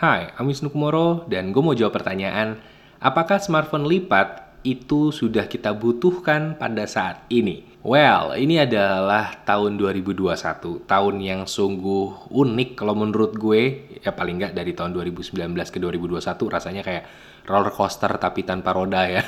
Hai, I'm Wisnu Kumoro dan gue mau jawab pertanyaan, apakah smartphone lipat itu sudah kita butuhkan pada saat ini? Well, ini adalah tahun 2021, tahun yang sungguh unik kalau menurut gue, ya paling nggak dari tahun 2019 ke 2021 rasanya kayak roller coaster tapi tanpa roda ya.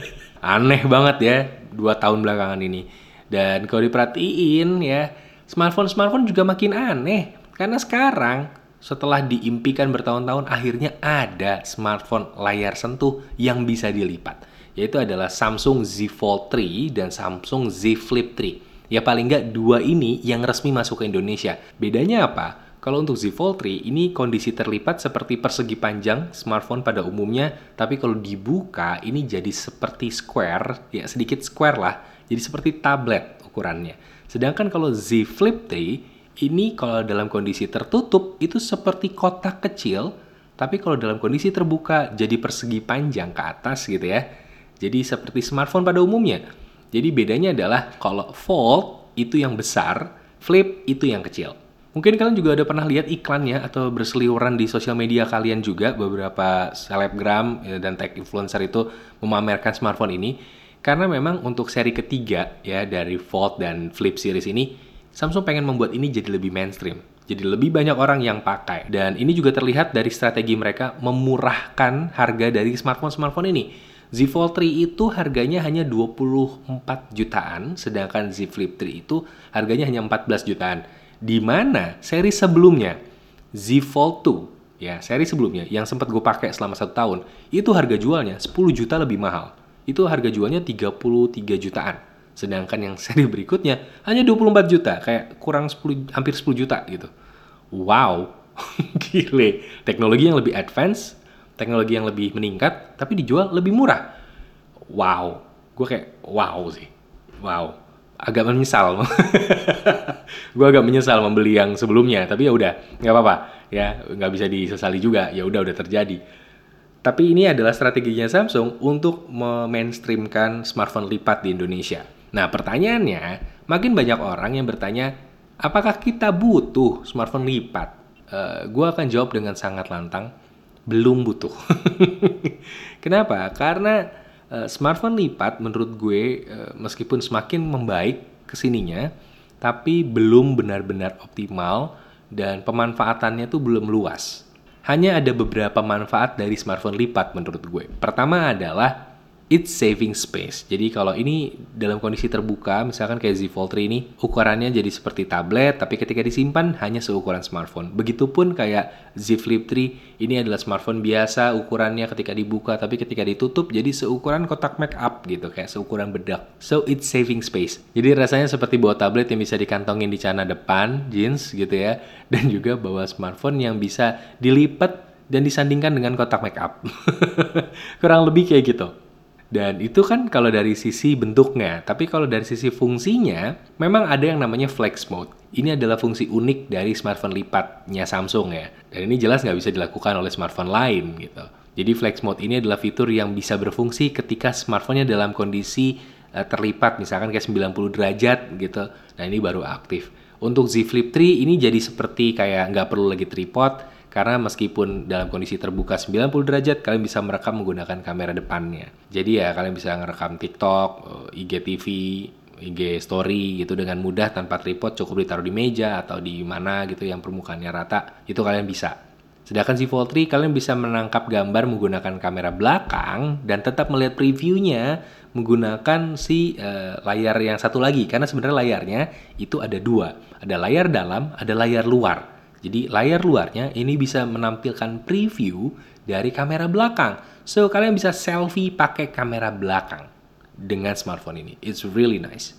Aneh banget ya, dua tahun belakangan ini. Dan kalau diperhatiin ya, smartphone-smartphone juga makin aneh. Karena sekarang setelah diimpikan bertahun-tahun akhirnya ada smartphone layar sentuh yang bisa dilipat. Yaitu adalah Samsung Z Fold 3 dan Samsung Z Flip 3 ya paling nggak dua ini yang resmi masuk ke Indonesia. Bedanya apa? Kalau untuk Z Fold 3 ini kondisi terlipat seperti persegi panjang smartphone pada umumnya, tapi kalau dibuka ini jadi seperti square, ya sedikit square lah, jadi seperti tablet ukurannya. Sedangkan kalau Z Flip 3 ini kalau dalam kondisi tertutup itu seperti kotak kecil, tapi kalau dalam kondisi terbuka jadi persegi panjang ke atas gitu ya. Jadi seperti smartphone pada umumnya. Jadi bedanya adalah kalau fold itu yang besar, flip itu yang kecil. Mungkin kalian juga udah pernah lihat iklannya atau berseliweran di sosial media kalian juga beberapa selebgram ya, dan tech influencer itu memamerkan smartphone ini karena memang untuk seri ketiga ya dari Fold dan Flip series ini Samsung pengen membuat ini jadi lebih mainstream. Jadi lebih banyak orang yang pakai. Dan ini juga terlihat dari strategi mereka memurahkan harga dari smartphone-smartphone ini. Z Fold 3 itu harganya hanya 24 jutaan, sedangkan Z Flip 3 itu harganya hanya 14 jutaan. Di mana seri sebelumnya, Z Fold 2, ya seri sebelumnya yang sempat gue pakai selama satu tahun, itu harga jualnya 10 juta lebih mahal. Itu harga jualnya 33 jutaan. Sedangkan yang seri berikutnya hanya 24 juta, kayak kurang 10 hampir 10 juta gitu. Wow. Gile. Teknologi yang lebih advance, teknologi yang lebih meningkat tapi dijual lebih murah. Wow. Gue kayak wow sih. Wow. Agak menyesal. gue agak menyesal membeli yang sebelumnya, tapi ya udah, nggak apa-apa. Ya, nggak bisa disesali juga. Ya udah udah terjadi. Tapi ini adalah strateginya Samsung untuk memainstreamkan smartphone lipat di Indonesia. Nah, pertanyaannya, makin banyak orang yang bertanya, apakah kita butuh smartphone lipat? Uh, eh, gue akan jawab dengan sangat lantang, belum butuh. Kenapa? Karena uh, smartphone lipat menurut gue uh, meskipun semakin membaik ke sininya, tapi belum benar-benar optimal dan pemanfaatannya tuh belum luas. Hanya ada beberapa manfaat dari smartphone lipat menurut gue. Pertama adalah it's saving space. Jadi kalau ini dalam kondisi terbuka, misalkan kayak Z Fold 3 ini, ukurannya jadi seperti tablet, tapi ketika disimpan hanya seukuran smartphone. Begitupun kayak Z Flip 3, ini adalah smartphone biasa, ukurannya ketika dibuka, tapi ketika ditutup jadi seukuran kotak make up gitu, kayak seukuran bedak. So it's saving space. Jadi rasanya seperti bawa tablet yang bisa dikantongin di celana depan, jeans gitu ya, dan juga bawa smartphone yang bisa dilipat dan disandingkan dengan kotak make up. Kurang lebih kayak gitu. Dan itu kan kalau dari sisi bentuknya, tapi kalau dari sisi fungsinya, memang ada yang namanya flex mode. Ini adalah fungsi unik dari smartphone lipatnya Samsung ya. Dan ini jelas nggak bisa dilakukan oleh smartphone lain gitu. Jadi flex mode ini adalah fitur yang bisa berfungsi ketika smartphone-nya dalam kondisi uh, terlipat, misalkan kayak 90 derajat gitu. Nah ini baru aktif. Untuk Z Flip 3 ini jadi seperti kayak nggak perlu lagi tripod, karena meskipun dalam kondisi terbuka 90 derajat, kalian bisa merekam menggunakan kamera depannya. Jadi ya kalian bisa merekam TikTok, eh, IGTV, IG story gitu dengan mudah tanpa tripod cukup ditaruh di meja atau di mana gitu yang permukaannya rata itu kalian bisa. Sedangkan si Fold 3 kalian bisa menangkap gambar menggunakan kamera belakang dan tetap melihat previewnya menggunakan si uh, layar yang satu lagi. Karena sebenarnya layarnya itu ada dua. Ada layar dalam ada layar luar jadi layar luarnya ini bisa menampilkan preview dari kamera belakang. So kalian bisa selfie pakai kamera belakang dengan smartphone ini. It's really nice.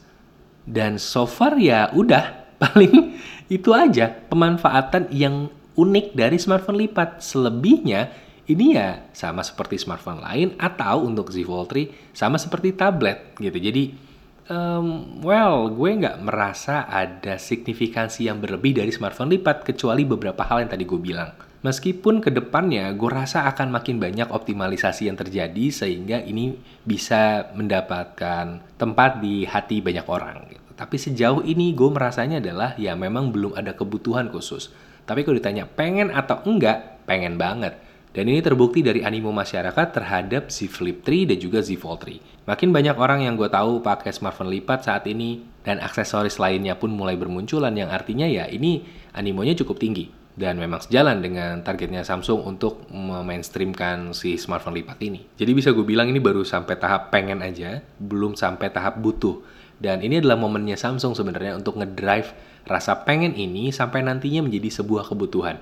Dan so far ya udah paling itu aja pemanfaatan yang unik dari smartphone lipat. Selebihnya ini ya sama seperti smartphone lain atau untuk Z Fold 3 sama seperti tablet gitu. Jadi Um, well, gue nggak merasa ada signifikansi yang berlebih dari smartphone lipat kecuali beberapa hal yang tadi gue bilang. Meskipun ke depannya gue rasa akan makin banyak optimalisasi yang terjadi sehingga ini bisa mendapatkan tempat di hati banyak orang. Gitu. Tapi sejauh ini gue merasanya adalah ya memang belum ada kebutuhan khusus. Tapi kalau ditanya pengen atau enggak, pengen banget. Dan ini terbukti dari animo masyarakat terhadap Z Flip 3 dan juga Z Fold 3. Makin banyak orang yang gue tahu pakai smartphone lipat saat ini dan aksesoris lainnya pun mulai bermunculan yang artinya ya ini animonya cukup tinggi dan memang sejalan dengan targetnya Samsung untuk memainstreamkan si smartphone lipat ini. Jadi bisa gue bilang ini baru sampai tahap pengen aja, belum sampai tahap butuh. Dan ini adalah momennya Samsung sebenarnya untuk ngedrive rasa pengen ini sampai nantinya menjadi sebuah kebutuhan.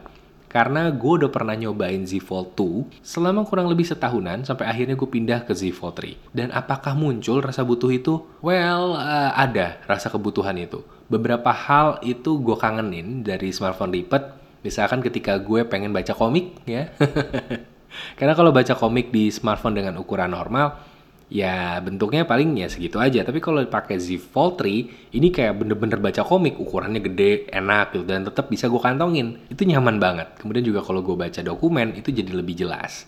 Karena gue udah pernah nyobain Z Fold 2 selama kurang lebih setahunan sampai akhirnya gue pindah ke Z Fold 3. Dan apakah muncul rasa butuh itu? Well, uh, ada rasa kebutuhan itu. Beberapa hal itu gue kangenin dari smartphone lipat Misalkan ketika gue pengen baca komik ya. Karena kalau baca komik di smartphone dengan ukuran normal, ya bentuknya paling ya segitu aja. Tapi kalau pakai Z Fold 3, ini kayak bener-bener baca komik, ukurannya gede, enak gitu, dan tetap bisa gue kantongin. Itu nyaman banget. Kemudian juga kalau gue baca dokumen, itu jadi lebih jelas.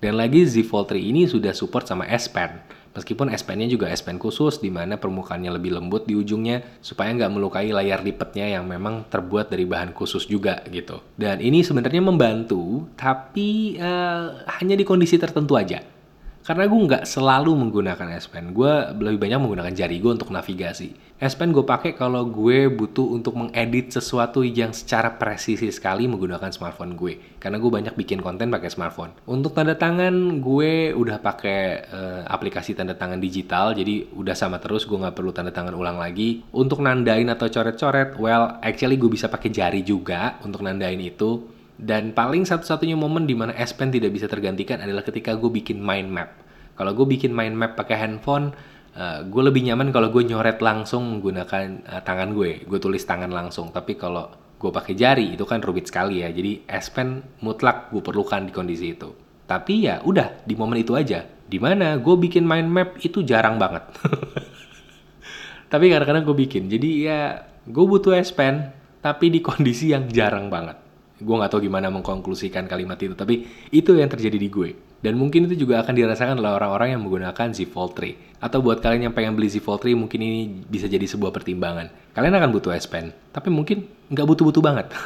Dan lagi Z Fold 3 ini sudah support sama S Pen Meskipun S Pen-nya juga S Pen khusus di mana permukaannya lebih lembut di ujungnya supaya nggak melukai layar lipetnya yang memang terbuat dari bahan khusus juga gitu. Dan ini sebenarnya membantu tapi uh, hanya di kondisi tertentu aja karena gue nggak selalu menggunakan S Pen, gue lebih banyak menggunakan jari gue untuk navigasi. S Pen gue pakai kalau gue butuh untuk mengedit sesuatu yang secara presisi sekali menggunakan smartphone gue. Karena gue banyak bikin konten pakai smartphone. Untuk tanda tangan gue udah pakai uh, aplikasi tanda tangan digital, jadi udah sama terus gue nggak perlu tanda tangan ulang lagi. Untuk nandain atau coret-coret, well actually gue bisa pakai jari juga untuk nandain itu dan paling satu-satunya momen di mana S Pen tidak bisa tergantikan adalah ketika gue bikin mind map. Kalau gue bikin mind map pakai handphone, uh, gue lebih nyaman kalau gue nyoret langsung menggunakan uh, tangan gue. Gue tulis tangan langsung. Tapi kalau gue pakai jari itu kan rumit sekali ya. Jadi S Pen mutlak gue perlukan di kondisi itu. Tapi ya udah di momen itu aja. Di mana gue bikin mind map itu jarang banget. tapi kadang-kadang gue bikin. Jadi ya gue butuh S Pen tapi di kondisi yang jarang banget gue nggak tahu gimana mengkonklusikan kalimat itu tapi itu yang terjadi di gue. Dan mungkin itu juga akan dirasakan oleh orang-orang yang menggunakan Z Fold 3 atau buat kalian yang pengen beli Z Fold 3 mungkin ini bisa jadi sebuah pertimbangan. Kalian akan butuh S Pen tapi mungkin nggak butuh-butuh banget.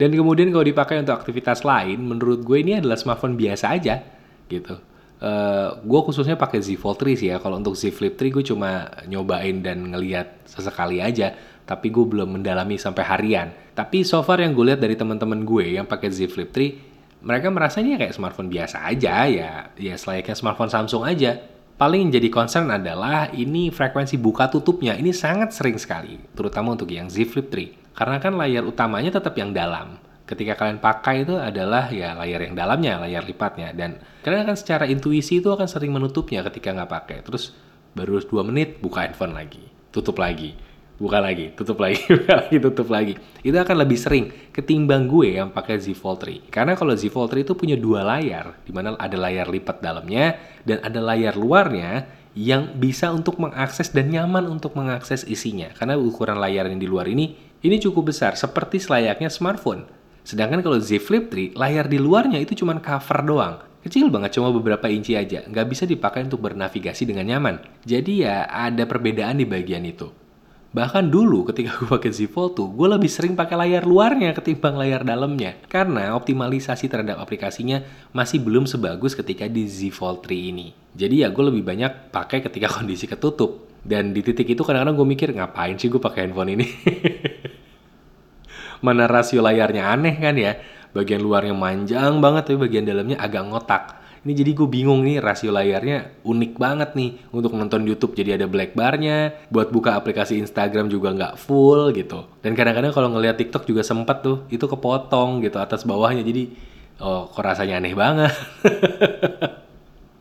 Dan kemudian kalau dipakai untuk aktivitas lain menurut gue ini adalah smartphone biasa aja gitu. Uh, gue khususnya pakai Z Fold 3 sih ya. Kalau untuk Z Flip 3 gue cuma nyobain dan ngeliat sesekali aja tapi gue belum mendalami sampai harian. Tapi so far yang gue lihat dari teman-teman gue yang pakai Z Flip 3, mereka merasa ini kayak smartphone biasa aja ya, ya selayaknya smartphone Samsung aja. Paling jadi concern adalah ini frekuensi buka tutupnya ini sangat sering sekali, terutama untuk yang Z Flip 3. Karena kan layar utamanya tetap yang dalam. Ketika kalian pakai itu adalah ya layar yang dalamnya, layar lipatnya. Dan kalian akan secara intuisi itu akan sering menutupnya ketika nggak pakai. Terus baru 2 menit buka handphone lagi, tutup lagi buka lagi, tutup lagi, buka lagi, tutup lagi. Itu akan lebih sering ketimbang gue yang pakai Z Fold 3. Karena kalau Z Fold 3 itu punya dua layar, di mana ada layar lipat dalamnya dan ada layar luarnya yang bisa untuk mengakses dan nyaman untuk mengakses isinya. Karena ukuran layar yang di luar ini ini cukup besar, seperti selayaknya smartphone. Sedangkan kalau Z Flip 3, layar di luarnya itu cuma cover doang. Kecil banget, cuma beberapa inci aja. Nggak bisa dipakai untuk bernavigasi dengan nyaman. Jadi ya ada perbedaan di bagian itu. Bahkan dulu ketika gue pakai Z Fold tuh, gue lebih sering pakai layar luarnya ketimbang layar dalamnya. Karena optimalisasi terhadap aplikasinya masih belum sebagus ketika di Z Fold 3 ini. Jadi ya gue lebih banyak pakai ketika kondisi ketutup. Dan di titik itu kadang-kadang gue mikir, ngapain sih gue pakai handphone ini? Mana rasio layarnya aneh kan ya? Bagian luarnya manjang banget, tapi bagian dalamnya agak ngotak ini jadi gue bingung nih rasio layarnya unik banget nih untuk nonton YouTube jadi ada black barnya, buat buka aplikasi Instagram juga nggak full gitu. Dan kadang-kadang kalau ngeliat TikTok juga sempet tuh itu kepotong gitu atas bawahnya jadi oh kok rasanya aneh banget.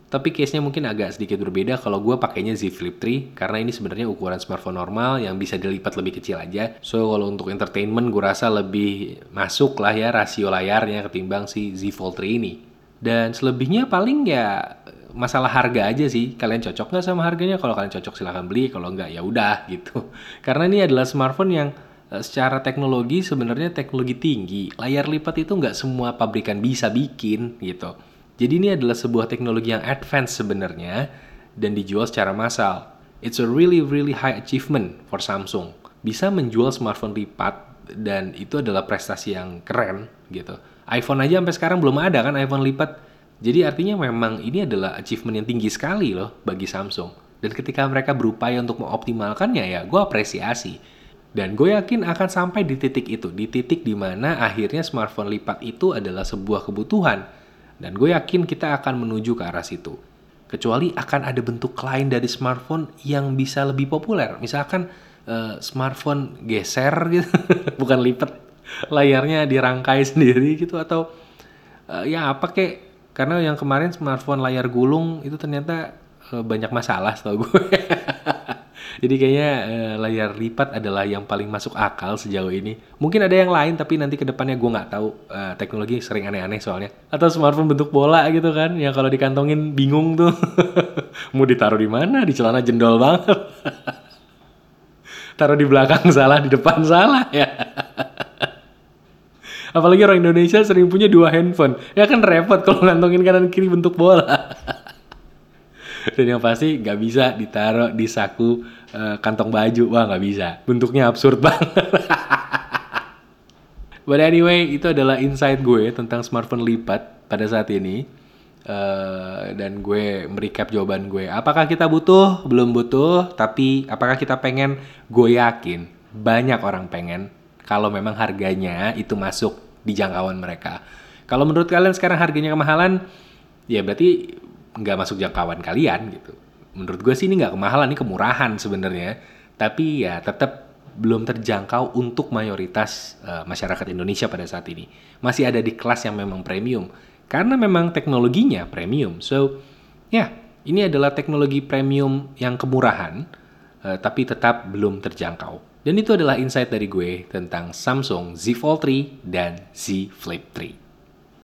Tapi case-nya mungkin agak sedikit berbeda kalau gue pakainya Z Flip 3 karena ini sebenarnya ukuran smartphone normal yang bisa dilipat lebih kecil aja. So kalau untuk entertainment gue rasa lebih masuk lah ya rasio layarnya ketimbang si Z Fold 3 ini. Dan selebihnya paling ya masalah harga aja sih. Kalian cocok nggak sama harganya? Kalau kalian cocok silahkan beli. Kalau nggak ya udah gitu. Karena ini adalah smartphone yang eh, secara teknologi sebenarnya teknologi tinggi. Layar lipat itu nggak semua pabrikan bisa bikin gitu. Jadi ini adalah sebuah teknologi yang advance sebenarnya dan dijual secara massal. It's a really really high achievement for Samsung. Bisa menjual smartphone lipat dan itu adalah prestasi yang keren gitu. iPhone aja sampai sekarang belum ada kan iPhone lipat. Jadi artinya memang ini adalah achievement yang tinggi sekali loh bagi Samsung. Dan ketika mereka berupaya untuk mengoptimalkannya ya gue apresiasi. Dan gue yakin akan sampai di titik itu, di titik di mana akhirnya smartphone lipat itu adalah sebuah kebutuhan. Dan gue yakin kita akan menuju ke arah situ. Kecuali akan ada bentuk lain dari smartphone yang bisa lebih populer. Misalkan uh, smartphone geser gitu, bukan lipat, layarnya dirangkai sendiri gitu atau uh, ya apa kek? Karena yang kemarin smartphone layar gulung itu ternyata uh, banyak masalah setahu gue. Jadi kayaknya uh, layar lipat adalah yang paling masuk akal sejauh ini. Mungkin ada yang lain tapi nanti ke depannya gue nggak tahu. Uh, teknologi sering aneh-aneh soalnya. Atau smartphone bentuk bola gitu kan, yang kalau dikantongin bingung tuh. Mau ditaruh di mana? Di celana jendol banget. Taruh di belakang salah, di depan salah ya. Apalagi orang Indonesia sering punya dua handphone. Ya kan repot kalau ngantongin kanan kiri bentuk bola. Dan yang pasti nggak bisa ditaruh di saku uh, kantong baju. Wah nggak bisa. Bentuknya absurd banget. But anyway, itu adalah insight gue tentang smartphone lipat pada saat ini. Uh, dan gue merecap jawaban gue. Apakah kita butuh? Belum butuh. Tapi apakah kita pengen? Gue yakin banyak orang pengen. Kalau memang harganya itu masuk di jangkauan mereka. Kalau menurut kalian sekarang harganya kemahalan, ya berarti nggak masuk jangkauan kalian gitu. Menurut gue sih ini nggak kemahalan, ini kemurahan sebenarnya. Tapi ya tetap belum terjangkau untuk mayoritas uh, masyarakat Indonesia pada saat ini. Masih ada di kelas yang memang premium. Karena memang teknologinya premium. So, ya, ini adalah teknologi premium yang kemurahan, uh, tapi tetap belum terjangkau. Dan itu adalah insight dari gue tentang Samsung Z Fold 3 dan Z Flip 3.